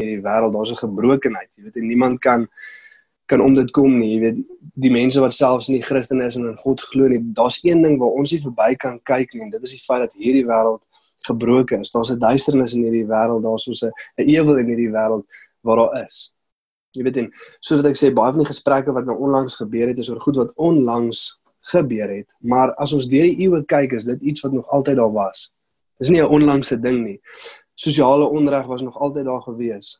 hierdie wêreld, daar's 'n gebrokenheid, jy weet, en niemand kan kan om dit kom nie, jy weet, die mense wat selfs nie Christen is en in God glo nie, daar's een ding waar ons nie verby kan kyk nie, en dit is die feit dat hierdie wêreld gebroken is. Daar's 'n duisternis in hierdie wêreld, daar's so 'n ewel in hierdie wêreld waar daar is. Jy weet en soos ek sê, baie van die gesprekke wat nou onlangs gebeur het, is oor goed wat onlangs gebeur het, maar as ons deur die eeue kyk, is dit iets wat nog altyd daar was. Dis nie 'n onlangse ding nie. Sosiale onreg was nog altyd daar gewees.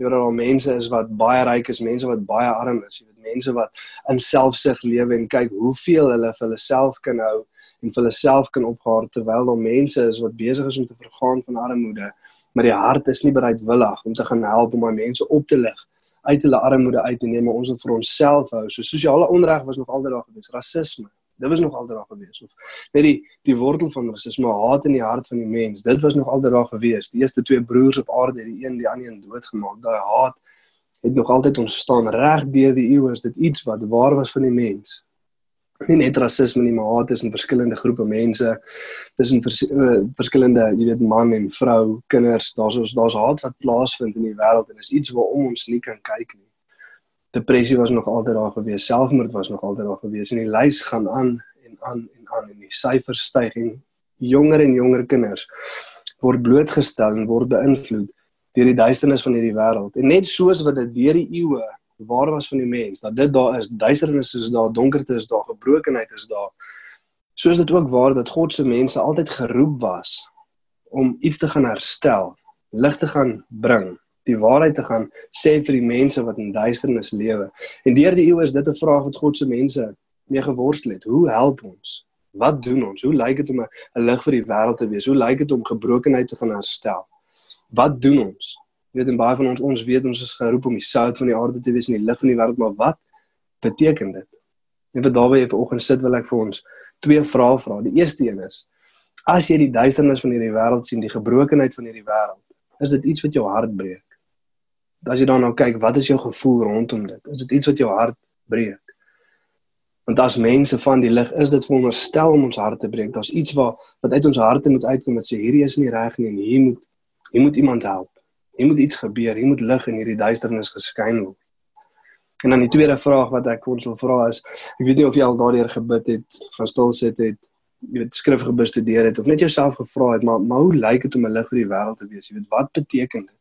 Jy weet daar mense is wat baie ryk is, mense wat baie arm is, jy weet mense wat in selfsug lewe en kyk hoeveel hulle vir hulle self kan hou en vir hulle self kan opgaar terwyl daar mense is wat besig is om te vergaan van armoede, maar die hart is nie bereidwillig om te gaan help om my mense op te lig uit hulle armoede uit te neem, maar ons wil vir onsself hou. So sosiale onreg was nog altyd daar gewees, rasisme dit was nog altyd daar gewees of net die die wortel van rasisme haat in die hart van die mens dit was nog altyd daar gewees. Die eerste twee broers op aarde die een die ander een doodgemaak. Daai haat het nog altyd ontstaan reg deur die eeue is dit iets wat waar was van die mens. Nie net rasisme nie maar haat in verskillende groepe mense tussen vers, uh, verskillende jy weet man en vrou kinders daar's daar's haat wat plaasvind in die wêreld en is iets waarom ons nie kan kyk nie depressie was nog altyd daar gewees, selfmoord was nog altyd daar gewees en die lys gaan aan en aan en aan en die syfers styg en jonger en jonger kinders word blootgestel en word beïnvloed deur die duisternis van hierdie wêreld. En net soos wat dit deur die eeue waar was van die mens, dat dit daar is, duisternis is daar, donkerte is daar, gebrokenheid is daar. So is dit ook waar dat God se mense altyd geroep was om iets te gaan herstel, lig te gaan bring die waarheid te gaan sê vir die mense wat in duisternis lewe. En deur die eeue is dit 'n vraag wat God se mense mee geworstel het. Hoe help ons? Wat doen ons? Hoe lyk dit om 'n lig vir die wêreld te wees? Hoe lyk dit om gebrokenheid te gaan herstel? Wat doen ons? Jy weet en baie van ons ons weet ons is geroep om die sout van die aarde te wees en die lig van die wêreld, maar wat beteken dit? En vir daardie vanoggend sit wil ek vir ons twee vrae vra. Die eerste een is: As jy die duisternis van hierdie wêreld sien, die gebrokenheid van hierdie wêreld, is dit iets wat jou hart breek? As jy dan nou kyk, wat is jou gevoel rondom dit? Is dit iets wat jou hart breek? Want as mense van die lig is dit veronderstel om ons harte te breek. Daar's iets wat wat uit ons harte moet uitkom wat sê hierdie is nie reg nie en hier moet hier moet iemand help. Hier moet iets gebeur. Hier moet lig in hierdie duisternis geskyn word. En dan die tweede vraag wat ek ons wil vra is, ek weet nie of jy al daardeur gebid het, gaan stil sit het, jy weet skrif gebestudeer het of net jouself gevra het, maar maar hoe lyk dit om 'n lig vir die wêreld te wees? Jy weet wat beteken dit?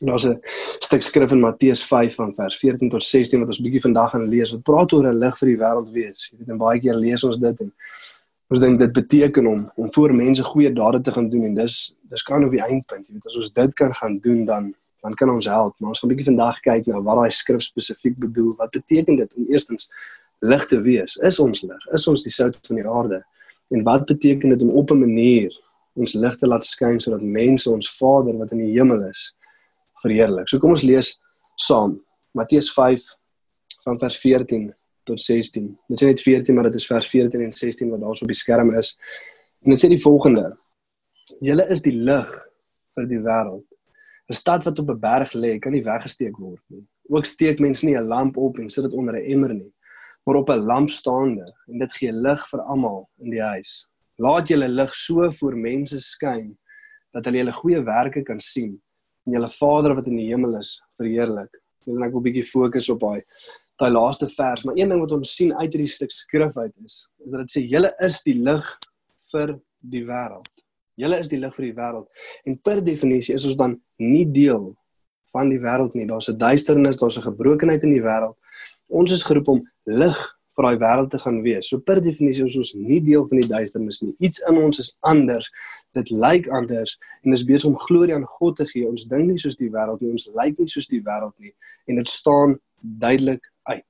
Daar's 'n stuk skrif in Matteus 5 van vers 14 tot 16 wat ons bietjie vandag gaan lees. Wat praat oor 'n lig vir die wêreld wees. Jy weet, en baie keer lees ons dit en ons dink dit beteken om om voor mense goeie dade te gaan doen en dis dis kan of die eindpunt. Jy weet, as ons dit kan gaan doen dan dan kan ons help. Maar ons gaan bietjie vandag kyk na wat daai skrif spesifiek bedoel. Wat beteken dit om eerstens lig te wees? Is ons lig? Is ons die sout van die aarde? En wat beteken dit om op 'n manier ons lig te laat skyn sodat mense ons Vader wat in die hemel is verheerlik. So kom ons lees saam Matteus 5 van vers 14 tot 16. Dit sê net 14, maar dit is vers 14 en 16 wat daarso op die skerm is. En dit sê die volgende: Julle is die lig vir die wêreld. 'n Stad wat op 'n berg lê, kan nie weggesteek word nie. Ook steek mense nie 'n lamp op en sit dit onder 'n emmer nie, maar op 'n lamp staande en dit gee lig vir almal in die huis. Laat julle lig so voor mense skyn dat hulle julle goeie werke kan sien en julle Vader wat in die hemel is verheerlik. Ek wil 'n bietjie fokus op daai daai laaste vers, maar een ding wat ons sien uit hierdie stuk skrif uit is, is dat dit sê julle is die lig vir die wêreld. Julle is die lig vir die wêreld. En per definisie is ons dan nie deel van die wêreld nie. Daar's 'n duisternis, daar's 'n gebrokenheid in die wêreld. Ons is geroep om lig vir daai wêreld te gaan wees. So per definisie is ons nie deel van die duisternis nie. Iets in ons is anders. Dit lyk anders en is besig om glorie aan God te gee. Ons dink nie soos die wêreld nie. Ons lyk nie soos die wêreld nie en dit staan duidelik uit.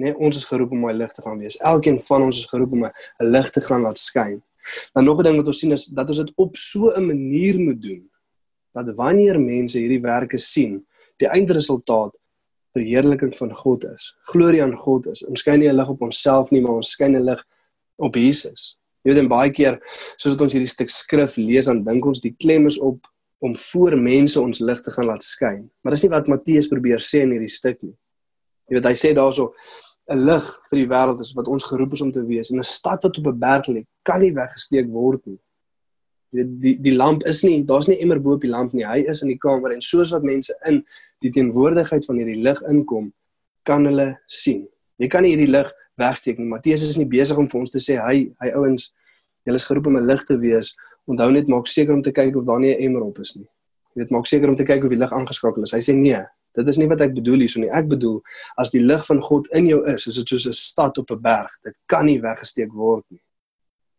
Nee, ons is geroep om my lig te gaan wees. Elkeen van ons is geroep om 'n lig te gaan laat skyn. Dan nog 'n ding wat ons sien is dat ons dit op so 'n manier moet doen dat wanneer mense hierdie werke sien, die eindresultaat verheerliking van God is. Glorie aan God is. Ons skyn nie 'n lig op onsself nie, maar ons skyn 'n lig op Jesus. Jy weet en baie keer soos wat ons hierdie stuk skrif lees, dan dink ons die klem is op om voor mense ons lig te gaan laat skyn. Maar dis nie wat Matteus probeer sê in hierdie stuk nie. Jy weet hy sê daarso 'n lig vir die wêreld is wat ons geroep is om te wees. En 'n stad wat op 'n berg lê, kan nie weggesteek word nie. Jy weet die die lamp is nie, daar's nie immer bo op die lamp nie. Hy is in die kamer en soos wat mense in die teenwoordigheid van hierdie lig inkom, kan hulle sien. Jy kan nie hierdie lig wegsteek nie. Matteus is nie besig om vir ons te sê hy hy ouens, julle is geroep om 'n lig te wees. Onthou net maak seker om te kyk of daar nie 'n emmer op is nie. Jy weet maak seker om te kyk of die lig aangeskakel is. Hy sê nee, dit is nie wat ek bedoel hierso nie. Ek bedoel as die lig van God in jou is, is dit soos 'n stad op 'n berg. Dit kan nie weggesteek word nie.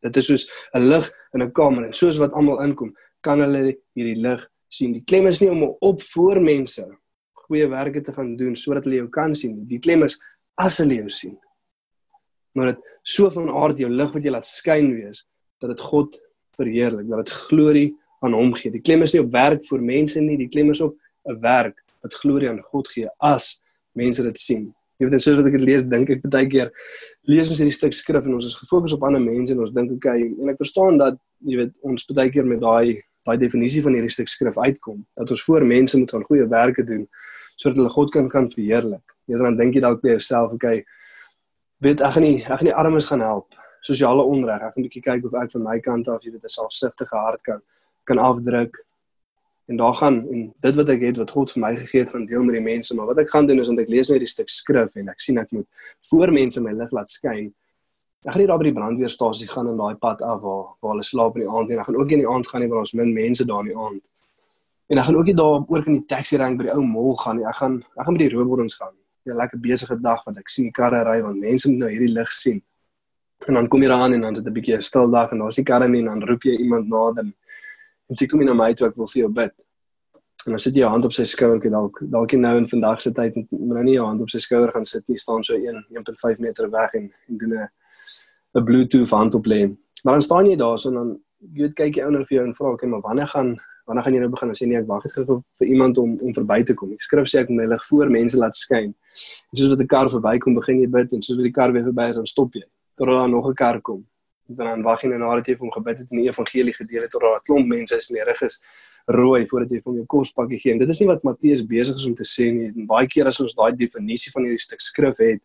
Dit is soos 'n lig in 'n kamer en soos wat almal inkom, kan hulle hierdie lig sien. Die klem is nie om op voor mense goeie werke te gaan doen sodat hulle jou kan sien. Die klem is as hulle jou sien. Maar dit so van aard jou lig wat jy laat skyn wees dat dit God verheerlik, dat dit glorie aan hom gee. Die klem is nie op werk vir mense nie, die klem is op 'n werk wat glorie aan God gee as mense dit sien. Jy weet, soos wat ek dit lees, dink ek baie keer lees ons hierdie stuk skrif en ons is gefokus op ander mense en ons dink okay, en ek verstaan dat jy weet ons baie keer met daai daai definisie van hierdie stuk skrif uitkom dat ons voor mense moet gaan goeie werke doen sodat hulle God kan kan verheerlik. Jy dan dink jy dalk by jouself, okay, weet ek gaan nie ek gaan nie armes gaan help sosiale onreg. Ek gaan 'n bietjie kyk of ek van my kant af, jy weet, 'n selfsugtige hart kan kan afdruk en daar gaan en dit wat ek het wat God vir my gegee het gaan deel met die mense. Maar wat ek gaan doen is want ek lees nou hierdie stuk skrif en ek sien ek moet voor mense my lig laat skyn ek gaan nie daar by die brandweerstasie gaan in daai pad af waar waar hulle slaap in die aand en ek gaan ook nie in die aand gaan nie waar ons min mense daar in die aand. En ek gaan ook nie daar oor in die taxi rank by die ou mall gaan nie. Ek gaan ek gaan by die robots gaan. 'n lekker besige dag want ek sien die karre ry want mense moet nou hierdie lig sien. En dan kom jy daar aan en dan sit 'n bietjie 'n stil dag en daar's die karre nie en dan roep jy iemand nader en sy kom in na my toe ek wil vir jou bid. En dan sit jy jou hand op sy skouer, kyk dalk dalk nou in vandag se tyd moet nou nie jou hand op sy skouer gaan sit nie, staan so 1 1.5 meter weg en en doen 'n 'n Bluetooth hand op lê. Maar dan staan jy daar so en dan jy weet kyk jy ouer vir jou en vra ek, maar wanneer gaan wanneer gaan jy nou begin as jy nee ek wag net gou vir iemand om om verby te kom. Ek skryf sê ek moet my lig voor mense laat skyn. En soos wat 'n kar verbykom, begin jy bid en soos wat die kar weer verby is, dan stop jy. Totdat daar nog 'n kar kom dan wag jy net nadat jy vir hom gebid het en die evangelie gedeel het tot daar 'n klomp mense is in die rig is rooi voordat jy vir hom jou kospakkie gee. En dit is nie wat Matteus besig is om te sê nie. En baie keer as ons daai definisie van hierdie stuk skrif het,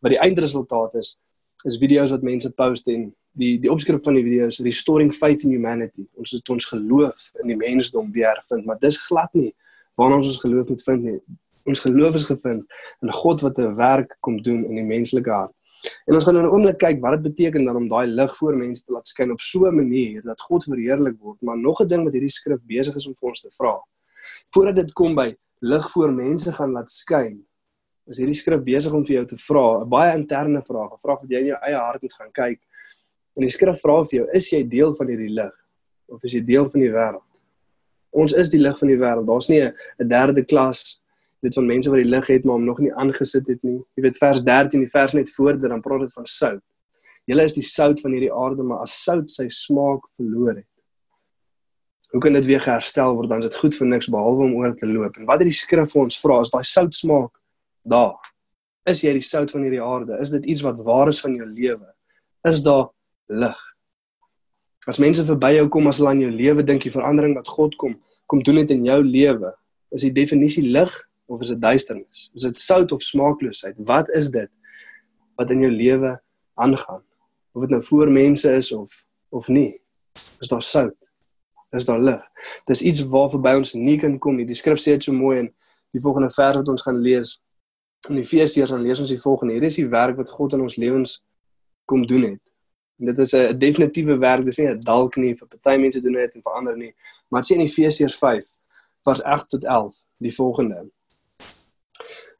wat die eindresultaat is, is video's wat mense post en die die opskrif van die video is restoring faith in humanity. Ons het ons geloof in die mensdom weer vind, maar dis glad nie waarna ons ons geloof moet vind nie. Ons geloof is gevind in God wat 'n werk kom doen in die menslike hart. En ons gaan nou 'n oomblik kyk wat dit beteken dan om daai lig voor mense te laat skyn op so 'n manier dat God verheerlik word. Maar nog 'n ding wat hierdie skrif besig is om vir ons te vra. Voordat dit kom by lig voor mense gaan laat skyn, is hierdie skrif besig om vir jou te vra 'n baie interne vraag, 'n vraag wat jy in jou eie hart moet gaan kyk. En die skrif vra vir jou, is jy deel van hierdie lig of is jy deel van die wêreld? Ons is die lig van die wêreld. Daar's nie 'n derde klas weet van mense wat die lig het maar hom nog nie aangesit het nie. Jy weet vers 13, die vers net voor dit dan praat dit van sout. Julle is die sout van hierdie aarde, maar as sout sy smaak verloor het, hoe kan dit weer herstel word? Dan is dit goed vir niks behalwe om oor te loop. En wat het die skrif vir ons vra? Is daai sout smaak daar? Is jy die sout van hierdie aarde? Is dit iets wat waar is van jou lewe? Is daar lig? As mense verby jou kom as hulle aan jou lewe dink, die verandering wat God kom kom doen dit in jou lewe, is die definisie lig of is dit duisternis? Is dit sout of smaakloosheid? Wat is dit wat in jou lewe aangaan? Of dit nou voor mense is of of nie? Is daar sout? Is daar lig? Dis iets waarvoor by ons nie kan kom nie. Die skrif sê dit so mooi in die volgende vers wat ons gaan lees. In Efesiërs dan lees ons die volgende. Hier is die werk wat God in ons lewens kom doen het. En dit is 'n definitiewe werk. Dis nie 'n dalk nie vir party mense doen dit en vir ander nie. Maar dit sê in Efesiërs 5 vers 8 tot 11 die volgende.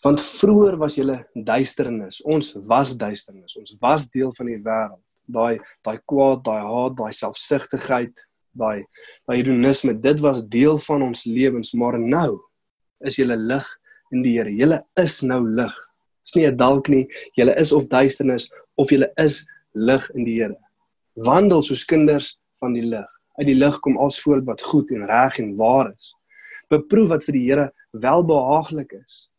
Want vroeër was julle duisternis. Ons was duisternis. Ons was deel van die wêreld. Daai daai kwaad, daai haat, daai selfsugtigheid, daai daai ironisme, dit was deel van ons lewens, maar nou is julle lig in die Here. Julle is nou lig. Dis nie 'n dalk nie. Julle is of duisternis of julle is lig in die Here. Wandel soos kinders van die lig. Uit die lig kom alles voort wat goed en reg en waar is. Beproef wat vir die Here welbehaaglik is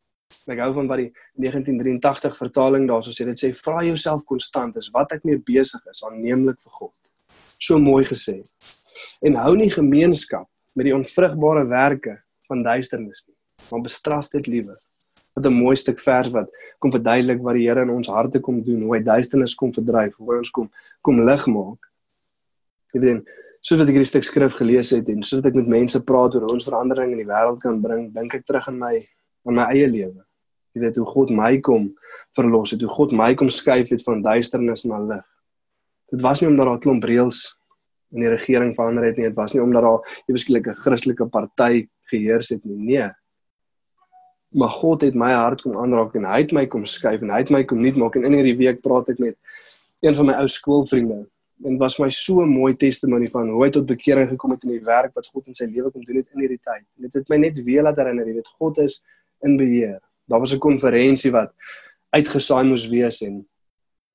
ek hou van wat die 1983 vertaling daarso sê dit sê vra jouself konstant is wat ek mee besig is aanneemlik vir God. So mooi gesê. En hou nie gemeenskap met die onvrugbare werke van duisternis nie, maar bestraf dit liewer. Wat 'n mooi stuk vers wat kom verduidelik wat die Here in ons harte kom doen, hoe hy duisternis kom verdryf, hoe hy ons kom kom lig maak. Jy weet, soos wat ek hierdie stuk skrif gelees het en soos ek met mense praat oor hoe ons verandering in die wêreld kan bring, dink ek terug aan my aan my eie lewe. Jy weet hoe God my kom verlos het, hoe God my kom skuif het van duisternis na lig. Dit was nie omdat daar 'n klomp reëls in die regering verander het nie, dit was nie omdat daar 'n beskikkelike Christelike party geheers het nie. Nee. Maar God het my hart kom aanraak en hy het my kom skuif en hy het my kom nuut maak en in hierdie week praat ek met een van my ou skoolvriende en was my so 'n mooi testimonie van hoe hy tot bekering gekom het in die werk wat God in sy lewe kom doen het in hierdie tyd. Dit het my net weer laat herinner, jy weet God is in beheer. Daar was 'n konferensie wat uitgesaai moes wees en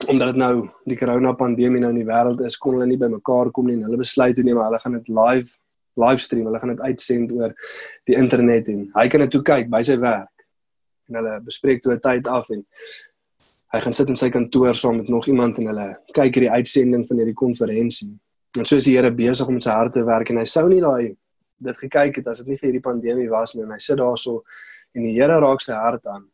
omdat dit nou die corona pandemie nou in die wêreld is, kon hulle nie bymekaar kom nie en hulle besluit toe neem hulle gaan dit live livestream, hulle gaan dit uitsend oor die internet en hy kan dit toe kyk by sy werk. En hulle bespreek toe 'n tyd af en hy gaan sit in sy kantoor saam met nog iemand en hulle kyk hierdie uitsending van hierdie konferensie. En so is die Here besig om sy hart te werk en hy sou nie daai dit gekyk het as dit nie vir hierdie pandemie was nie en hy sit daarso en die Here raak sy hart aan.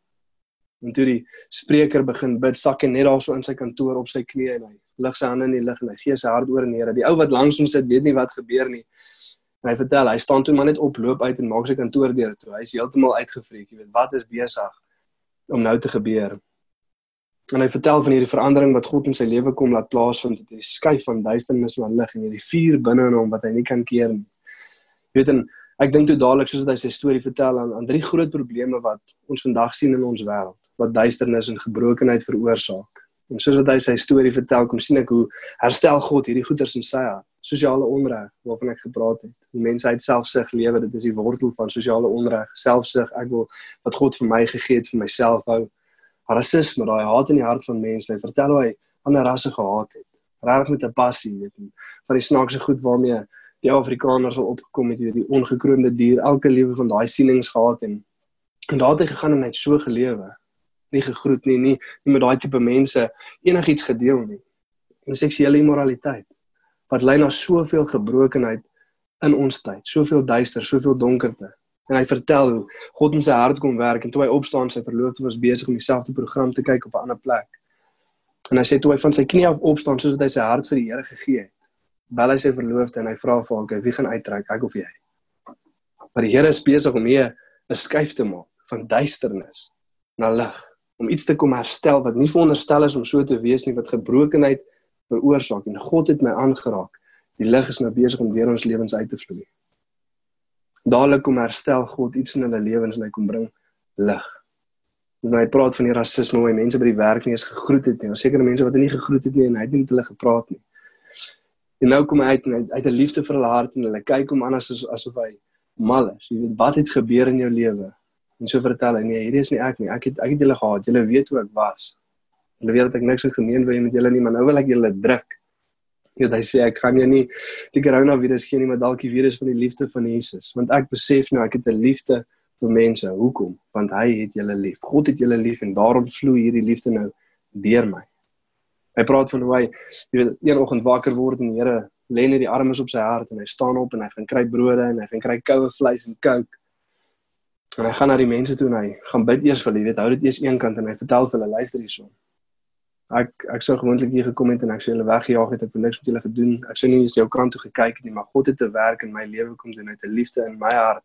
En toe die spreker begin bid, sak hy net daarso in sy kantoor op sy knieë en hy lig sy hande in die lug en hy gee sy hart oor aan die Here. Die ou wat langs hom sit, weet nie wat gebeur nie. En hy vertel, hy staan toe maar net op, loop uit en maak sy kantoor deur toe. Hy's heeltemal uitgevreek, jy weet, wat is besig om nou te gebeur? En hy vertel van hierdie verandering wat God in sy lewe kom laat plaasvind, dit is skuif van duisternis na lig en hierdie vuur binne in hom wat hy nie kan keer nie. Jy weet en ek dink toe dadelik soos hy sy storie vertel aan aan drie groot probleme wat ons vandag sien in ons wêreld, wat duisternis en gebrokenheid veroorsaak. En soos wat hy sy storie vertel, kom sien ek hoe herstel God hierdie goeters in sy hart. Sosiale onreg waarvan ek gepraat het. Die mensheid selfsug lewe, dit is die wortel van sosiale onreg. Selfsug, ek wil wat God vir my gegee het vir myself hou rasisme, daai haat in die hart van mense. Hy vertel hoe hy ander rasse gehaat het. Regtig met 'n passie, weet jy. Van die snaakse goed waarmee die Afrikaners al opgekom het, hierdie ongekroonde dier, elke lewe van daai sienings gehad en en daar het hy gegaan en het so gelewe. Nie gegroet nie, nie, nie met daai tipe mense enigiets gedeel nie. En seksuele immoraliteit wat lei na soveel gebrokenheid in ons tyd, soveel duister, soveel donkerte en hy vertel hoe God in sy hart kom werk en toe hy opstaan sy verloofde was besig om dieselfde program te kyk op 'n ander plek. En hy sê toe hy van sy knie af opstaan soos wat hy sy hart vir die Here gegee het, bel hy sy verloofde en hy vra vir hom, "Wie gaan uittrek, ek of jy?" Maar die Here is besig om hier 'n skuif te maak van duisternis na lig, om iets te kom herstel wat nie veronderstel is om so te wees nie wat gebrokenheid veroorsaak en God het my aangeraak. Die lig is nou besig om deur ons lewens uit te vloei dadelik kom herstel God iets in hulle lewens en hy kom bring lig. En hy praat van die rasisme waar mense by die werk nie eens gegroet het nie. Daar seker mense wat hy nie gegroet het nie en hy het nie met hulle gepraat nie. En nou kom hy uit en uit 'n liefde vir hulle hart en hulle kyk hom aan as asof hy mal is. Jy weet wat het gebeur in jou lewe? En so vertel hy nee, hierdie is nie ek nie. Ek het ek het julle gehaat. Julle weet hoe ek was. Hulle weet dat ek niks gemeen wil hê met julle nie, maar nou wil ek julle druk. Ja, hy sê ek gaan jou nie die koronavirus gee nie, maar dalk die virus van die liefde van Jesus, want ek besef nou ek het 'n liefde vir mense. Hoekom? Want hy het julle lief. God het julle lief en daarom vloei hierdie liefde nou deur my. Hy praat van hoe hy jy weet een oggend wakker word en die Here lê net die armes op sy hart en hy staan op en hy gaan kry brode en hy gaan kry koue vleis en kook. En hy gaan na die mense toe en hy gaan bid eers vir hulle, weet, hou dit eers een kant en hy vertel vir hulle luister hierson ek ek sou gewoonlik hier gekom het en ek sou hulle weggejaag het, ek het niks met hulle gedoen. Ek sou nie eens jou kant toe gekyk het nie, maar God het te werk in my lewe kom doen, het 'n liefde in my hart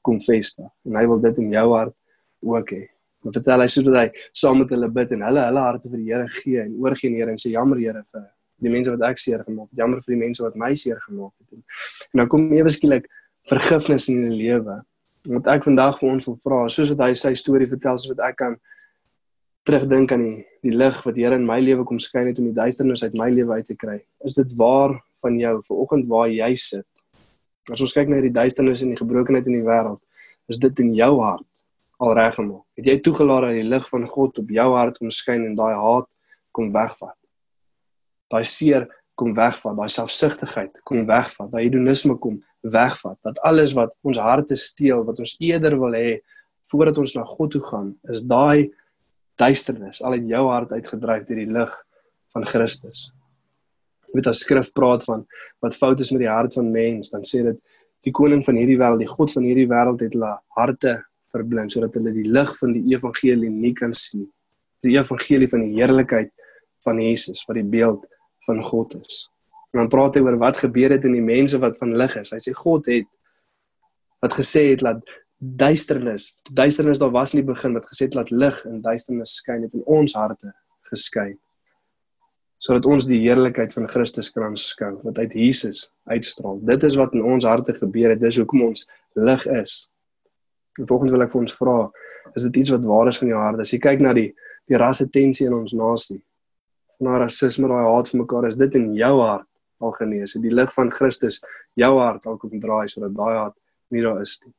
kom vestig. En hy wil dit in jou hart ook hê. En vertel hy sodat hy saam met hulle bid en hulle hulle harte vir die Here gee en oorgee aan die Here en sê jammer Here vir die mense wat ek seer gemaak het. Jammer vir die mense wat my seer gemaak het. En, en nou kom ewe skielik vergifnis in die lewe. Wat ek vandag vir ons wil vra, soos wat hy sy storie vertel, soos wat ek kan terugdink aan die die lig wat Here in my lewe kom skyn het om die duisternis uit my lewe uit te kry. Is dit waar van jou vir oggend waar jy sit? As ons kyk na die duisternis en die gebrokenheid in die wêreld, is dit in jou hart al reggemaak. Het jy toegelaat dat die lig van God op jou hart kom skyn en daai haat kom wegvat? Daai seer kom wegvat, daai selfsugtigheid kom wegvat, daai hedonisme kom wegvat. Dat alles wat ons harte steel, wat ons eerder wil hê voordat ons na God toe gaan, is daai duisternis al uit jou hart uitgedryf deur die lig van Christus. Jy weet as skrif praat van wat fout is met die hart van mens, dan sê dit die koning van hierdie wêreld, die god van hierdie wêreld het hulle harte verblind sodat hulle die lig van die evangelie nie kan sien. Die evangelie van die heerlikheid van Jesus wat die beeld van God is. En dan praat hy oor wat gebeur het in die mense wat van lig is. Hy sê God het wat gesê het dat duisternis, duisternis daar was nie begin wat gesê het laat lig in duisternis skyn het in ons harte geskyn. Sodat ons die heerlikheid van Christus kan aanskou wat uit Jesus uitstraal. Dit is wat in ons harte gebeur het. Dis hoekom ons lig is. En volgens wil ek vir ons vra, is dit iets wat waar is van jou hart? As jy kyk na die die rasse tensie in ons nasie, na rasisme, daai haat vir mekaar, is dit in jou hart al genees? Die lig van Christus jou hart al kom draai sodat daai haat nie daar is nie?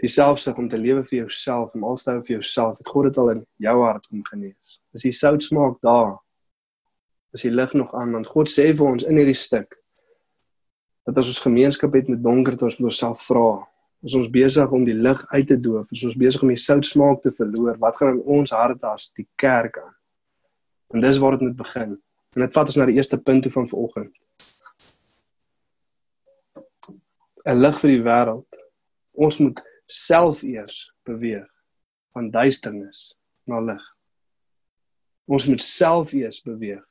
Die selfsug om te lewe vir jouself, om alstou vir jouself, het God dit al in jou hart kom genees. Is die sout smaak daar? Is die lig nog aan? Want God sê vir ons in hierdie stuk dat as ons gemeenskap het met donkerte, ons moet onsself vra, Is ons besig om die lig uit te doof? Is ons besig om die soutsmaak te verloor? Wat gaan in ons harte as die kerk aan? En dis waar dit moet begin. En dit vat ons na die eerste punt van vanoggend. 'n Lig vir die wêreld. Ons moet self eers beweeg van duisternis na lig. Ons moet self eers beweeg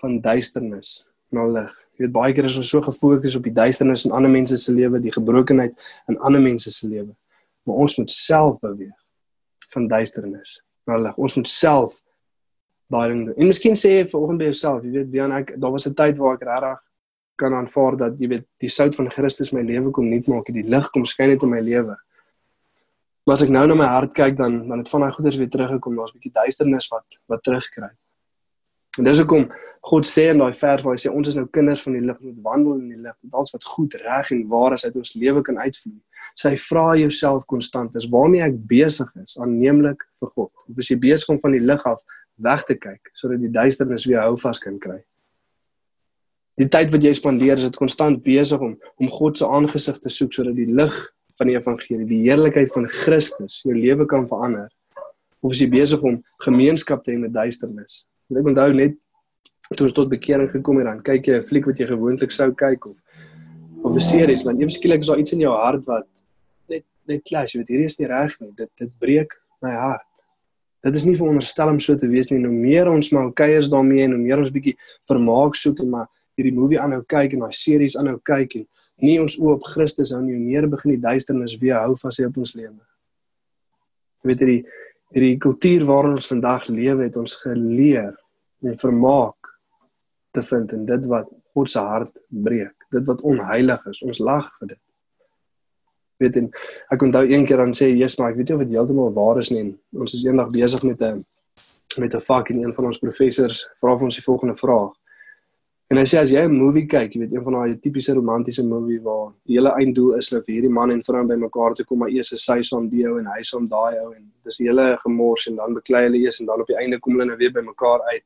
van duisternis na lig. Jy weet baie keer is ons so gefokus op die duisternis in ander mense se lewe, die gebrokenheid in ander mense se lewe. Maar ons moet self beweeg van duisternis na lig. Ons moet self daai ding doen. En miskien sê jy vanoggend by jouself, jy weet, Dian, ek daar was 'n tyd waar ek regtig kan aanvaar dat jy weet die sout van Christus my lewe kom nuut maak, die lig kom skyn in my lewe. Maar as ek nou na my hart kyk dan dan het van daai goeders weer teruggekom, daar's 'n bietjie duisternis wat wat terugkry. En dis hoekom God sê in daai vers waar hy sê ons is nou kinders van die lig, moet wandel in die lig, met alles wat goed, reg en waar is uit ons lewe kan uitvloei. Sy vra jouself konstant is waarmee ek besig is, aanneemlik vir God. Of is jy besig om van die lig af weg te kyk sodat die duisternis weer hou vas kan kry? Die tyd wat jy spandeer, is dit konstant besig om om God se aangesig te soek sodat die lig van die evangelie, die heerlikheid van Christus jou lewe kan verander. Of is jy besig om gemeenskap te hê met duisternis? Ek onthou net toe ons tot bekering gekom het dan kyk jy 'n fliek wat jy gewoonlik sou kyk of of 'n series want ewe skielik is daar iets in jou hart wat net net clash, weet hierdie is nie reg nie. Dit dit breek my hart. Dit is nie veronderstel om so te wees nie. Nou meer ons maar is daarmee en hoe meer ons bietjie vermaak soek en maar hierdie movie aanhou kyk en daai series aanhou kyk en nie ons oë op Christus hou nie, meer begin die duisternis weer hou vas op ons lewe. Jy weet hierdie hierdie kultuur waarin ons vandag lewe het ons geleer om vermaak te vind in dit wat God se hart breek, dit wat onheilig is. Ons lag vir dit. Weet en ek onthou een keer dan sê Jesus maar ek weet nie of dit heeltemal waar is nie. Ons is eendag besig met 'n met 'n vak en een van ons professors vra vir ons die volgende vraag. En hy sê as jy 'n movie kyk, jy weet een van daai tipiese romantiese movie waar die hele einddoel is dat hierdie man en vrou bymekaar toe kom, maar eers is sy saam die ou en hy saam daai ou en dis die hele gemors en dan beklei hulle eers en dan op die einde kom hulle nou weer bymekaar uit.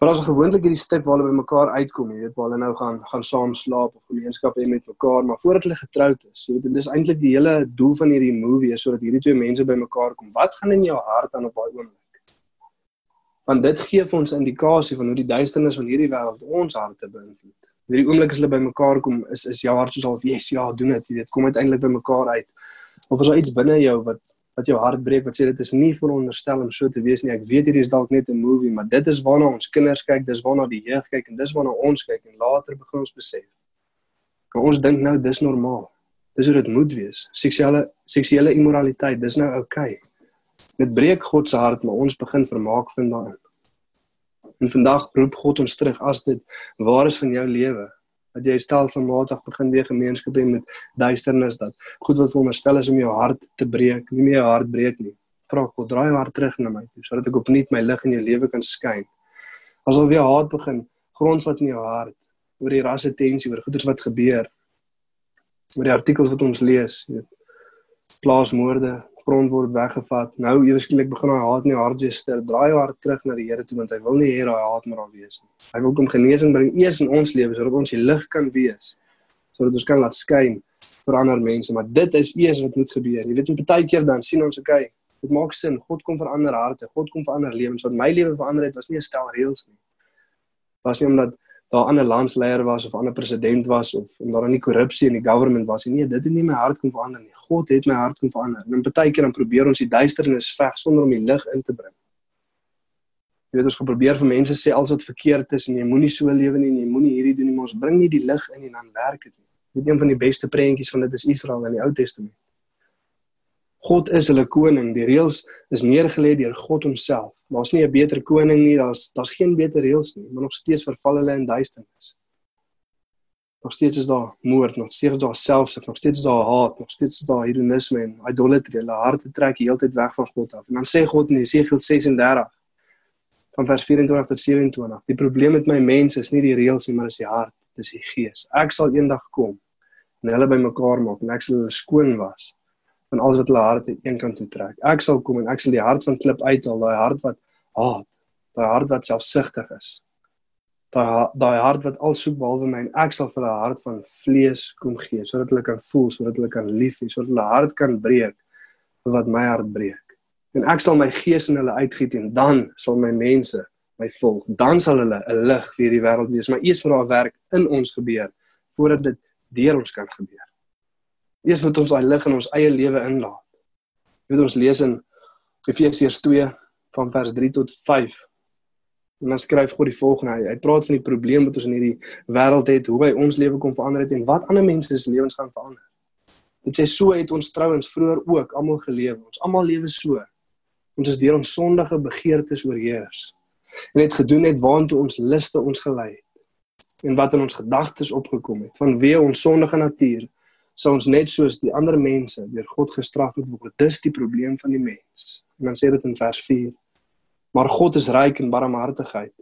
Maar as gewoonlik hierdie stuk waar hulle bymekaar uitkom, jy weet waar hulle nou gaan gaan saam slaap of gemeenskap hê met mekaar, maar voordat hulle getroud is, jy weet en dis eintlik die hele doel van hierdie movie is sodat hierdie twee mense bymekaar kom. Wat gaan in jou hart aan op daai oomblik? Want dit gee vir ons 'n indikasie van hoe die duisternis van hierdie wêreld ons harte beïnvloed. Hierdie oomblik as hulle bymekaar kom, is is jou hart soos al, "Yes, ja, doen dit." Jy weet, kom uiteindelik bymekaar uit. Of is daar iets binne jou wat wat jou hart breek wat sê dit is nie veronderstel om so te wees nie. Ek weet hierdie is dalk net 'n movie, maar dit is waarna ons kinders kyk, dis waarna die jeug kyk en dis waarna ons kyk en later begin ons besef. Maar ons dink nou dis normaal. Dis hoe dit moet wees. Seksuele seksuele immoraliteit, dis nou oukei. Okay. Dit breek God se hart, maar ons begin vermaak vind daarin. En vandag roep God ons terug as dit waar is van jou lewe dat jy stelselmatig begin weer gemeenskap hê met duisternis dat goed wat veronderstel is om jou hart te breek, nie meer jou hart breek nie. Vra God, draai jou hart terug na my toe sodat ek opnuut my lig in jou lewe kan skyn. As al weer haat begin grondvat in jou hart oor die rasse tensie, oor goeders wat gebeur, oor die artikels wat ons lees, weet, plaasmoorde, grond word weggevat. Nou ewesklik begin hy haat nie weer stil. Draai hart terug na die Here toe want hy wil nie hê daai haat moet daar wees nie. Hy wil kom genesing bring eers in ons lewe sodat ons die lig kan wees. Sodat ons kan laat skyn vir ander mense, maar dit is eers wat moet gebeur. Jy weet, baie keer dan sien ons okay, dit maak sin. God kom verander harte. God kom verander lewens. Wat my lewe verander het was nie 'n stel reëls nie. Was nie omdat daar 'n ander landsleier was of 'n ander president was of omdat daar nie korrupsie in die government was nie. Nee, dit het nie my hart kom verander nie. God het my hart kom verander. En baie keer dan probeer ons die duisternis veg sonder om die lig in te bring. Jy weet ons probeer vir mense sê alles wat verkeerd is en jy moenie so lewe nie en jy moenie hierdie doen nie, maar ons bring nie die lig in en dan werk dit nie. Weet een van die beste prentjies van dit is Israel in die Ou Testament. God is hulle koning. Die reëls is neergelê deur God homself. Daar's nie 'n beter koning nie, daar's daar's geen beter reëls nie, maar nog steeds verval hulle in duisternis. Nog steeds is daar moord, nog steeds is daar selfsug, nog steeds is daar haat, nog steeds is daar hedonisme en idolatry. Hulle harte trek heeltyd weg van God af. En dan sê God in Jesegiel 36 van vers 24 tot 27, die probleem met my mense is nie die reëls nie, maar is die hart, dis die gees. Ek sal eendag kom en hulle bymekaar maak en ek sal hulle skoon was van alles wat hulle harte een kant toe trek. Ek sal kom en ek sal die hart van klip uithaal, daai hart wat haat, daai hart wat selfsugtig is. Daai daai hart wat al soek behalwe my en ek sal vir hulle hart van vlees kom gee sodat hulle kan voel, sodat hulle kan lief hê, sodat hulle hart kan breek vir wat my hart breek. En ek sal my gees in hulle uitgiet en dan sal my mense my volg. Dan sal hulle 'n lig vir hierdie wêreld wees, maar eers moet daar werk in ons gebeur voordat dit deur ons kan gebeur. Eers moet ons daai lig in ons eie lewe inlaat. Jy weet ons lees in Efesiërs 2 van vers 3 tot 5. En dan skryf God die volgende: hy, hy praat van die probleem wat ons in hierdie wêreld het, hoe hy ons lewe kom verander het en wat ander mense se lewens gaan verander. Dit sê so het ons trouens vroeër ook almal geleef. Ons almal lewe so. Ons is deur ons sondige begeertes oorheers. En het gedoen net waantoe ons liste ons gelei het. En wat in ons gedagtes opgekom het vanweë ons sondige natuur sou ons net soos die ander mense deur God gestraf moet word. Dis die probleem van die mens. En dan sê dit in vers 4: Maar God is ryk in barmhartigheid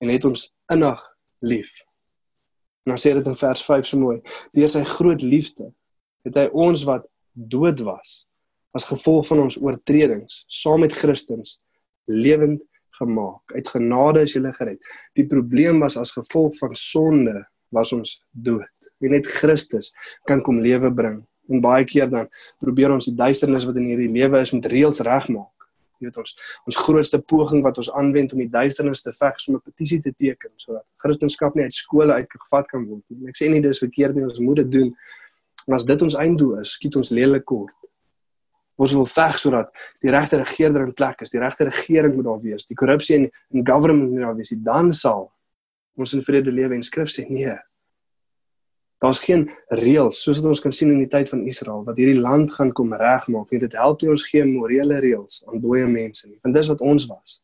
en het ons innig lief. En dan sê dit in vers 5 so mooi: Deur sy groot liefde het hy ons wat dood was as gevolg van ons oortredings saam met Christus lewend gemaak. Uit genade is jy gered. Die probleem was as gevolg van sonde was ons dood wie net Christus kan kom lewe bring. En baie keer dan probeer ons die duisternis wat in hierdie lewe is met reëls regmaak. Jy weet ons ons grootste poging wat ons aanwend om die duisternis te veg is om 'n petisie te teken sodat Christendom nie uit skole uitgevat kan word nie. Ek sê nie dis verkeerd nie, ons moet dit doen. Maar as dit ons einddoel is, skiet ons lelik kort. Ons wil veg sodat die regte regerder in plek is, die regte regering moet daar wees, die korrupsie in, in government moet daar wees, dan sal ons in vrede lewe en skrif sê nee. Daar's geen reëls soos wat ons kan sien in die tyd van Israel wat hierdie land gaan kom regmaak nie. Dit help nie ons geen morele reëls aan dooie mense nie. Want dis wat ons was.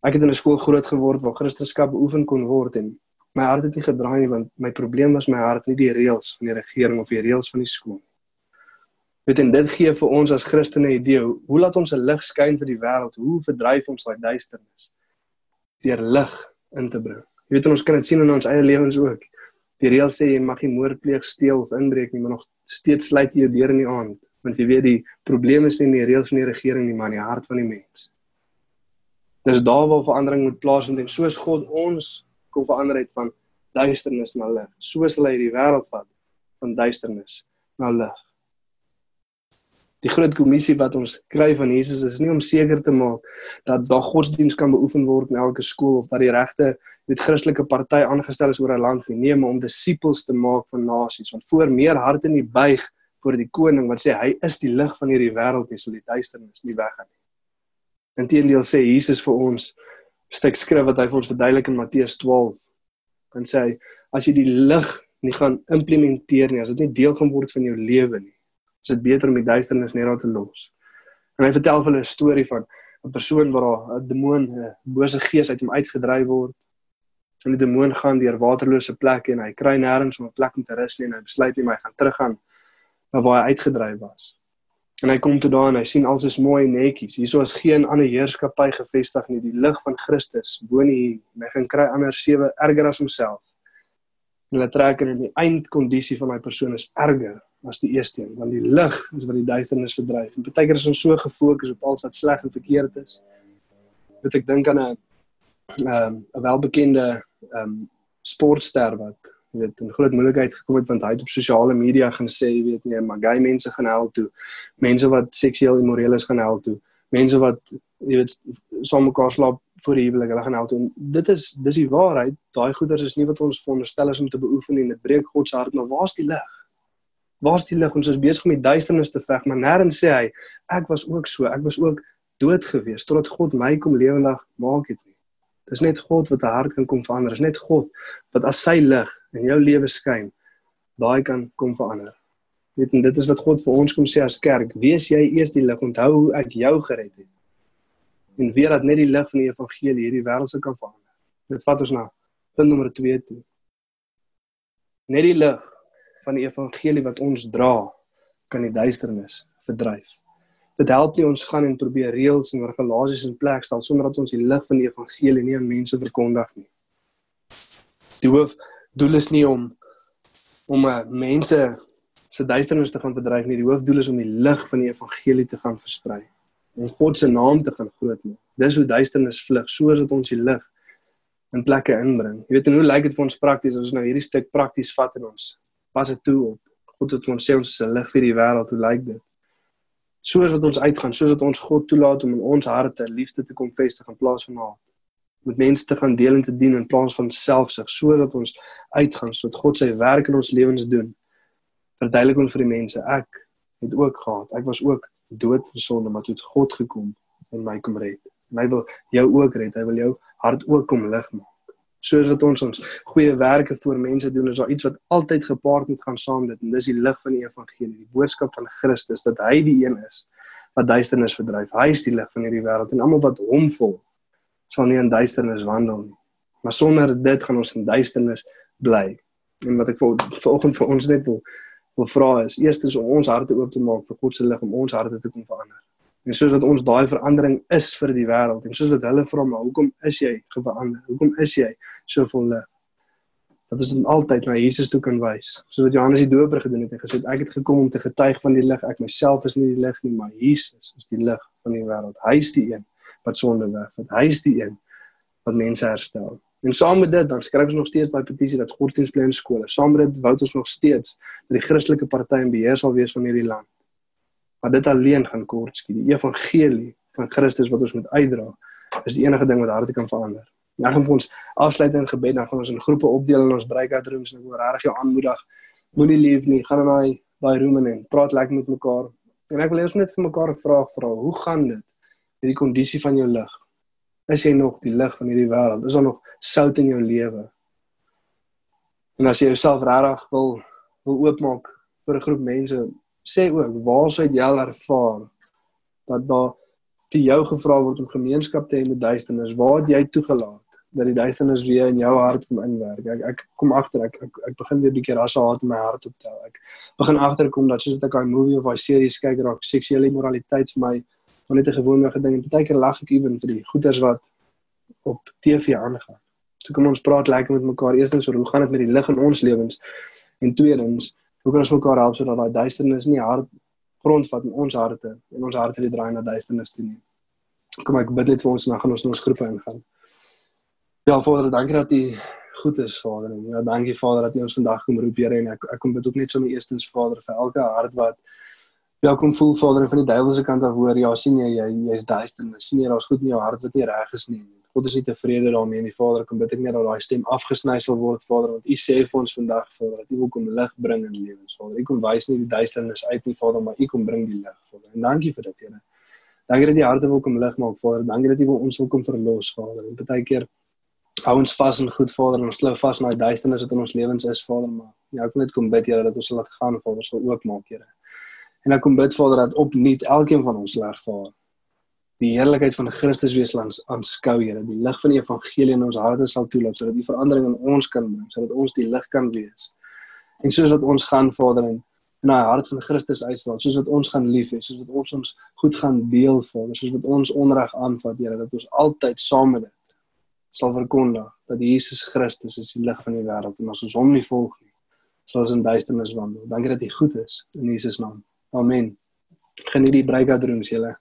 Ek het in 'n skool groot geword waar Christendom beoefen kon word en my hart het nie gedraai nie want my probleem was my hart nie die reëls van die regering of die reëls van die skool. Weet en dit gee vir ons as Christene 'n idee hoe laat ons 'n lig skyn vir die wêreld? Hoe verdryf ons daai duisternis? Deur lig in te bring. Jy weet ons kan dit sien in ons eie lewens ook. Die reël sê jy mag nie moord pleeg, steel of inbreek nie, maar nog steeds sluit jy jou deur in die aand, want jy weet die probleem is nie in die reëls van die regering nie, maar in die hart van die mens. Dis daar waar verandering moet plaasvind en soos God ons kom verander het van duisternis na lig, so sal hy die wêreld vat van duisternis na lig die groot kommissie wat ons kry van Jesus is nie om seker te maak dat daar godsdiens kan beoefen word in elke skool of dat die regte met Christelike party aangestel is oor 'n land nie, nee, maar om disippels te maak van nasies, want voor meer harte nie buig voor die koning wat sê hy is die lig van hierdie wêreld, nie sal die duisternis nie weggaan nie. Inteendeel sê Jesus vir ons stuk skrif wat hy vir ons verduidelik in Matteus 12. Dan sê as jy die lig nie gaan implementeer nie, as dit nie deel gaan word van jou lewe nie, is dit beter om die duisternis net daar te los. En hy vertel hulle 'n storie van 'n persoon waar 'n demoon, 'n bose gees uit hom uitgedryf word. En die demoon gaan deur waterlose plekke en hy kry nêrens om 'n plek om te rus nie en hy besluit nie maar hy gaan teruggaan na waar hy uitgedryf was. En hy kom toe daar en hy sien alles is mooi en netjies. Hierso is geen ander heerskappy gevestig nie. Die lig van Christus woon hier. Hy gaan kry ander sewe erger as homself. En hulle trek in die eindkondisie van daai persoon is erger was die eerste een want die lig is wat die duisternis verdryf. En baie keer is ons so gefokus op alles wat sleg en verkeerd is. Dat ek dink aan 'n 'n welbekende ehm um, sportster wat weet 'n groot moeilikheid gekom het want hy het op sosiale media gaan sê, jy weet nie, maar gay mense gaan hel toe. Mense wat seksueel immoreel is gaan hel toe. Mense wat jy weet saam mekaar slaap voor die huwelik, hulle gaan hel toe. En dit is dis die waarheid. Daai goeders is nie wat ons veronderstel is om te beoefen en dit breek God se hart, maar waar's die lig? Waar's die lig? Ons is besig om die duisternis te veg, maar nêrens sê hy ek was ook so, ek was ook dood gewees totdat God my kom lewendig maak het nie. Dis net God wat 'n hart kan kom verander. Dis net God wat as sy lig in jou lewe skyn, daai kan kom verander. Weet en dit is wat God vir ons kom sê as kerk, wees jy eers die lig, onthou hoe ek jou gered het. En weer dat net die lig van die evangelie hierdie wêreld se kan verander. Dit vat ons na punt nommer 2 toe. Net die lig van die evangelie wat ons dra, kan die duisternis verdryf dit help nie ons gaan en probeer reëls en regulasies in plek stel sonder dat ons die lig van die evangelie nie aan mense verkondig nie. Die hoof doel is nie om om uh, mense se duisternis te gaan bedryf nie. Die hoofdoel is om die lig van die evangelie te gaan versprei en God se naam te gaan groot maak. Dis hoe duisternis vlug soos dat ons die lig in plekke inbring. Jy weet en hoe lyk dit vir ons prakties as ons nou hierdie stuk prakties vat in ons pas dit toe op. God het vir ons sê ons is 'n lig vir die wêreld. Hoe lyk dit? soos wat ons uitgaan, soos wat ons God toelaat om in ons harte liefde te kom vestig in plaas van haat. Met mense te gaan deel en te dien in plaas van selfsug, sodat ons uitgaan sodat God sy werk in ons lewens doen. Verduidelik ons vir die mense, ek het ook gehad. Ek was ook dood in sonde, maar toe het God gekom en my kom red. En hy wil jou ook red. Hy wil jou hart ook kom lig maak soos wat ons ons goeie werke vir mense doen is daar iets wat altyd gepaard moet gaan saam dit en dis die lig van die evangelie die boodskap van Christus dat hy die een is wat duisternis verdryf. Hy is die lig van hierdie wêreld en almal wat hom volg sal nie in duisternis wandel nie. Maar sonder dit gaan ons in duisternis bly. En wat ek vir vanoggend vir ons net wil wil vra is eerstens om ons harte oop te maak vir God se lig om ons harte te kom verander En soos wat ons daai verandering is vir die wêreld en soos wat hulle vra maar hoekom is jy gewerander? Hoekom is jy so vol lig? Dat ons dan altyd na Jesus toe kan wys. Soos wat Johannes die Doper gedoen het en gesê ek het gekom om te getuig van die lig. Ek myself is nie die lig nie, maar Jesus is die lig van die wêreld. Hy is die een wat sonde wegvat. Hy is die een wat mense herstel. En saam met dit dan skryf ons nog steeds daai petisie dat godsdienstplan skole. Saam met dit wou ons nog steeds dat die Christelike party in beheer sal wees van hierdie land. Maar dit alleen gaan kort skiet. Die evangelie van Christus wat ons moet uitdra, is die enige ding wat harte kan verander. Nou gaan ons afsluit in gebed, dan gaan ons in groepe opdeel in ons breakout rooms en ek wil regtig jou aanmoedig. Moenie lief nie, gaan in daai daai room in, praat lekker met mekaar. En ek wil eers net vir mekaar 'n vraag vra. Hoe gaan dit met die kondisie van jou lig? Is jy nog die lig van hierdie wêreld? Is daar nog sout in jou lewe? En as jy jouself regtig wil wil oopmaak vir 'n groep mense, sê ook waar sou jy ervaar dat daar vir jou gevra word om gemeenskap te hê met duisternis? Waar het jy toegelaat dat die duisternis weer in jou hart kom inwerk? Ek ek kom agter ek, ek ek begin weer 'n bietjie rasse haat in my hart optel. Ek begin agterkom dat soos ek 'n movie of 'n series kyk raak seksuele moraliteit vir my van net 'n gewone ding en baie keer lag ek ewen vir die goeters wat op TV aangaan. So kom ons praat lekker met mekaar. Eerstens oor hoe gaan dit met die lig in ons lewens en tweedens hoe kan ons mekaar help sodat daai duisternis nie hard grondvat in ons harte en ons harte weer draai na duisternis toe nie. Kom ek bid net vir ons en dan gaan ons in ons groepe ingaan. Ja Vader, dankie dat U goed is Vader ja dankie Vader dat U ons vandag kom roep Here en ek ek kom bid ook net sommer eerstens Vader vir elke hart wat Ja kom voel Vader van die duiwelse kant af hoor ja sien jy jy jy's duisternis jy daar's goed in jou hart wat nie reg is nie. God is nie tevrede daarmee nie Vader kom bid ek net dat daai stem afgesny sal word Vader want U sê vir ons vandag Vader dat U wil kom lig bring in lewens Vader. U kom wys nie die duisternis uit nie Vader maar U kom bring die lig Vader. En dankie vir dit Here. Dankie dat U harte wil kom lig maak Vader. Dankie dat U wil ons wil kom verlos Vader. En baie keer hou ons vas in goed Vader en ons klou vas na die duisternis wat in ons lewens is Vader. Maar ja ek wil net kom bid Here dat ons sal laat gaan Vader sal oopmaak Here en ek kom bid Vader dat opnuut elkeen van ons sal ervaar die heerlikheid van Christus wees langs aanskou Here. Die lig van die evangelie in ons harte sal toelaat sodat die verandering in ons kan bring sodat ons die lig kan wees. En soos wat ons gaan Vader in in daai hart van Christus uitstraal soos wat ons gaan lief hê soos wat ons ons goed gaan deel Vader soos wat ons onreg aanvat Here dat ons altyd saam met dit sal verkondig dat Jesus Christus is die lig van die wêreld. En as ons hom nie volg nie sal ons in duisternis wandel. Dankie dat hy goed is in Jesus naam amen. Geniet die breakout rooms julle